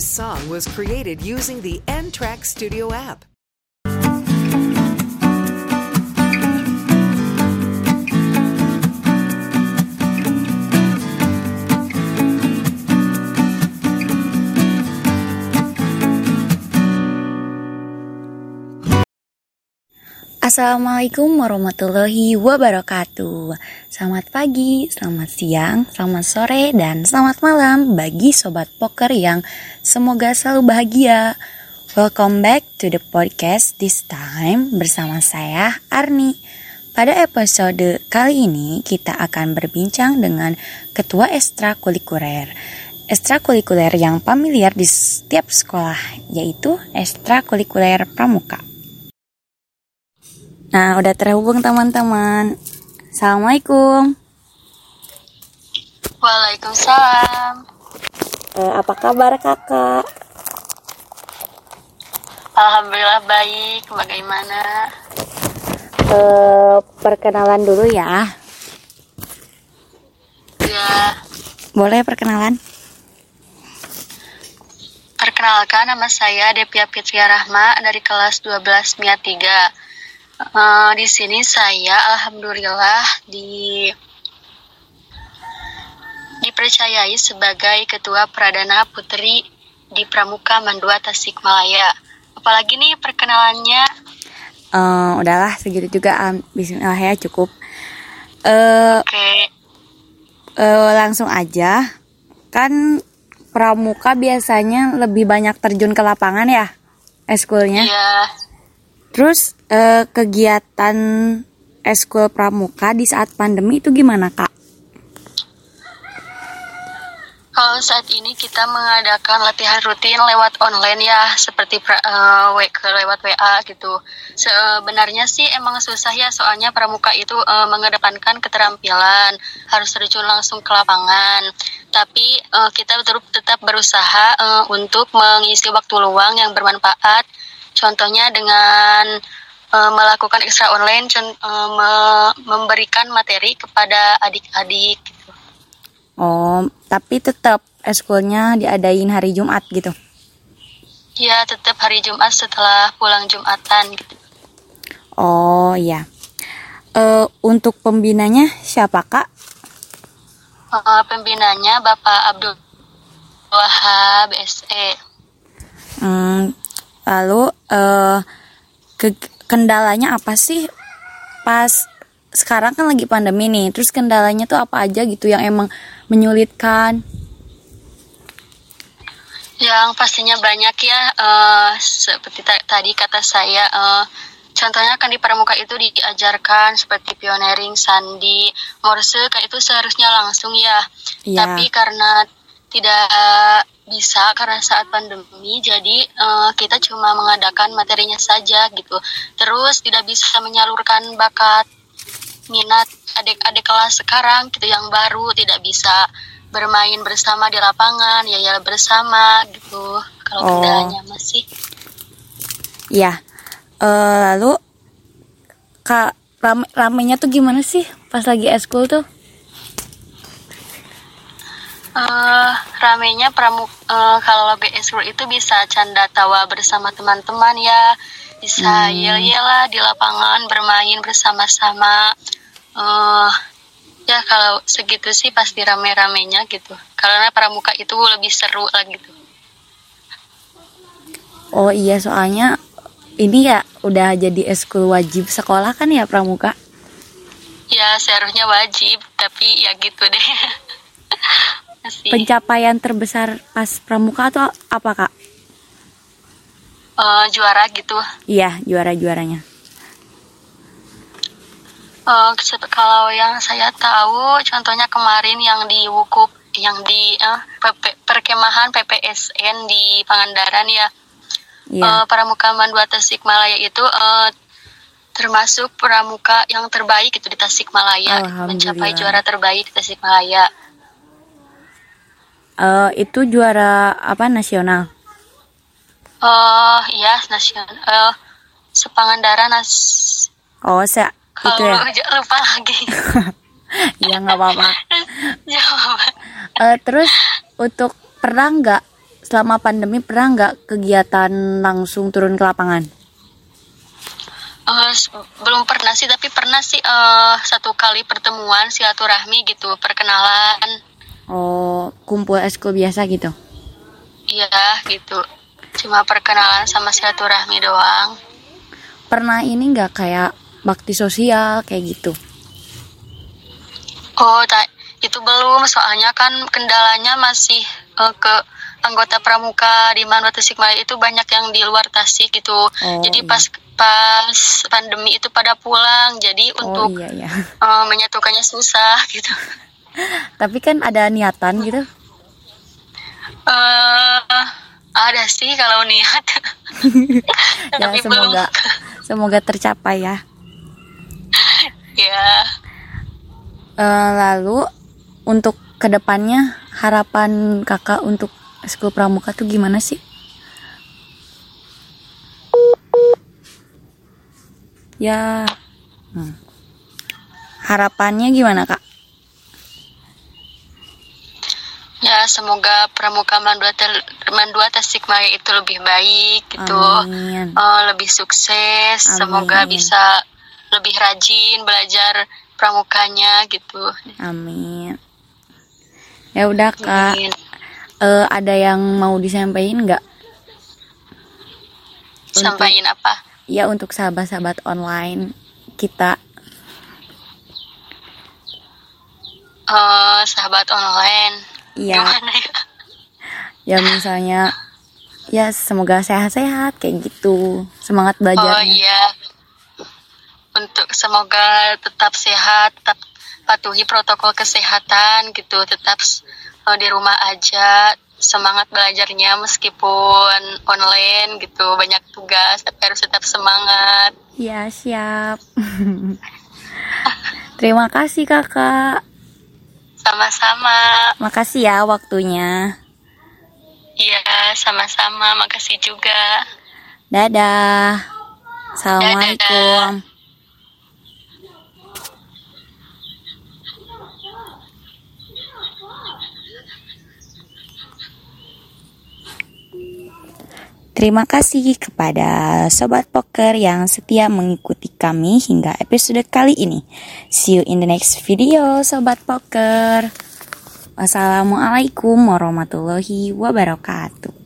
This song was created using the N Track Studio app. Assalamualaikum warahmatullahi wabarakatuh. Selamat pagi, selamat siang, selamat sore, dan selamat malam bagi Sobat Poker yang semoga selalu bahagia. Welcome back to the podcast this time bersama saya Arni. Pada episode kali ini kita akan berbincang dengan Ketua Ekstrakurikuler. Ekstrakurikuler yang familiar di setiap sekolah yaitu Ekstrakurikuler Pramuka Nah, udah terhubung teman-teman. Assalamualaikum. Waalaikumsalam. Eh, apa kabar kakak? Alhamdulillah baik. Bagaimana? Eh, perkenalan dulu ya. Ya, Boleh perkenalan? perkenalkan nama saya Devia Fitria Rahma dari kelas 12 MIA 3. Eh, di sini saya alhamdulillah di dipercayai sebagai ketua Pradana Putri di Pramuka Mandua Tasikmalaya. Apalagi nih perkenalannya Eh, udahlah segitu juga. Am- Bismillah ya cukup. Eh, Oke, eh, langsung aja. Kan pramuka biasanya lebih banyak terjun ke lapangan ya, eskulnya. iya. Terus eh, kegiatan eskul pramuka di saat pandemi itu gimana kak? Kalau saat ini kita mengadakan latihan rutin lewat online ya, seperti pra- ke lewat WA gitu. Sebenarnya sih emang susah ya, soalnya pramuka itu eh, mengedepankan keterampilan, harus terjun langsung ke lapangan. Tapi eh, kita tetap tetap berusaha eh, untuk mengisi waktu luang yang bermanfaat. Contohnya dengan eh, melakukan ekstra online, eh, me- memberikan materi kepada adik-adik. Gitu. Oh, tapi tetap eskulnya diadain hari Jumat gitu. Ya, tetap hari Jumat setelah pulang Jumatan gitu. Oh iya. Eh untuk pembinanya siapa kak? Pembinanya Bapak Abdul Wahab SE. Hmm, lalu eh ke- kendalanya apa sih pas sekarang kan lagi pandemi nih. Terus kendalanya tuh apa aja gitu yang emang menyulitkan? Yang pastinya banyak ya, eh, seperti ta- tadi kata saya, eh, contohnya kan di pramuka itu diajarkan seperti pioneering, sandi, morse, kan itu seharusnya langsung ya. Iya. Tapi karena tidak bisa karena saat pandemi, jadi eh, kita cuma mengadakan materinya saja gitu. Terus tidak bisa menyalurkan bakat minat adik-adik kelas sekarang gitu yang baru tidak bisa bermain bersama di lapangan ya ya bersama gitu kalau Oh. kendalanya masih Iya. Eh lalu kak rame ramenya tuh gimana sih pas lagi eskul tuh? Eh ramenya pramuk eh, kalau BS World itu bisa canda tawa bersama teman-teman ya. Bisa yel-yel lah di lapangan bermain bersama-sama. Eh ya kalau segitu sih pasti rame-ramenya gitu. Karena pramuka itu lebih seru lah gitu. Oh iya soalnya ini ya udah jadi eskul wajib sekolah kan ya pramuka. ya seharusnya wajib tapi ya gitu deh masih Pencapaian terbesar pas pramuka tuh apa kak? eh, juara gitu Iya juara-juaranya. Eh, se- kalau yang saya tahu contohnya kemarin yang di Wukuf yang di eh, PP perkemahan PPSN di Pangandaran ya Iya. eh, pramuka Mandua Tasikmalaya itu eh, termasuk pramuka yang terbaik itu di Tasikmalaya mencapai juara terbaik di Tasikmalaya Eh, itu juara apa nasional? oh iya nasional eh, sepangandaran nas Oh se itu ya? lupa lagi Iya nggak apa-apa. Eh, terus untuk pernah nggak selama pandemi pernah nggak kegiatan langsung turun ke lapangan? Uh, belum pernah sih, tapi pernah sih uh, satu kali pertemuan silaturahmi gitu, perkenalan. Oh, kumpul esko biasa gitu? Iya, gitu. Cuma perkenalan sama silaturahmi doang. Pernah ini nggak kayak bakti sosial kayak gitu? Oh, tak itu belum. Soalnya kan kendalanya masih uh, ke anggota pramuka di Manua Tasikmalaya itu banyak yang di luar Tasik gitu. Oh, Jadi iya. pas pas pandemi itu pada pulang jadi oh, untuk iya, iya. Uh, menyatukannya susah gitu tapi kan ada niatan gitu. Uh, ada sih kalau niat. Ya tapi semoga belum. semoga tercapai ya. Ya. Uh, lalu untuk ke depannya harapan kakak untuk sekolah pramuka tuh gimana sih? Ya hmm. harapannya gimana kak ya semoga pramuka mandua mandua tasikmalaya itu lebih baik gitu. Amin. Uh, lebih sukses. Amin. semoga bisa lebih rajin belajar pramukanya gitu. Amin. Ya udah kak. Uh, ada yang mau disampaikan nggak? Sampaikan apa? ya untuk sahabat-sahabat online kita. Uh, sahabat online iya. Ya? ya misalnya ya semoga sehat-sehat kayak gitu. Semangat belajar oh iya. Untuk semoga tetap sehat tetap patuhi protokol kesehatan gitu. Tetap uh, di rumah aja. Semangat belajarnya meskipun online gitu. Banyak tugas tapi harus tetap semangat. Ya siap. Terima kasih kakak sama-sama. Makasih ya waktunya. Iya sama-sama. Makasih juga. Dadah. Assalamualaikum. dadah. Terima kasih kepada Sobat Poker yang setia mengikuti kami hingga episode kali ini. See you in the next video Sobat Poker. Wassalamualaikum warahmatullahi wabarakatuh.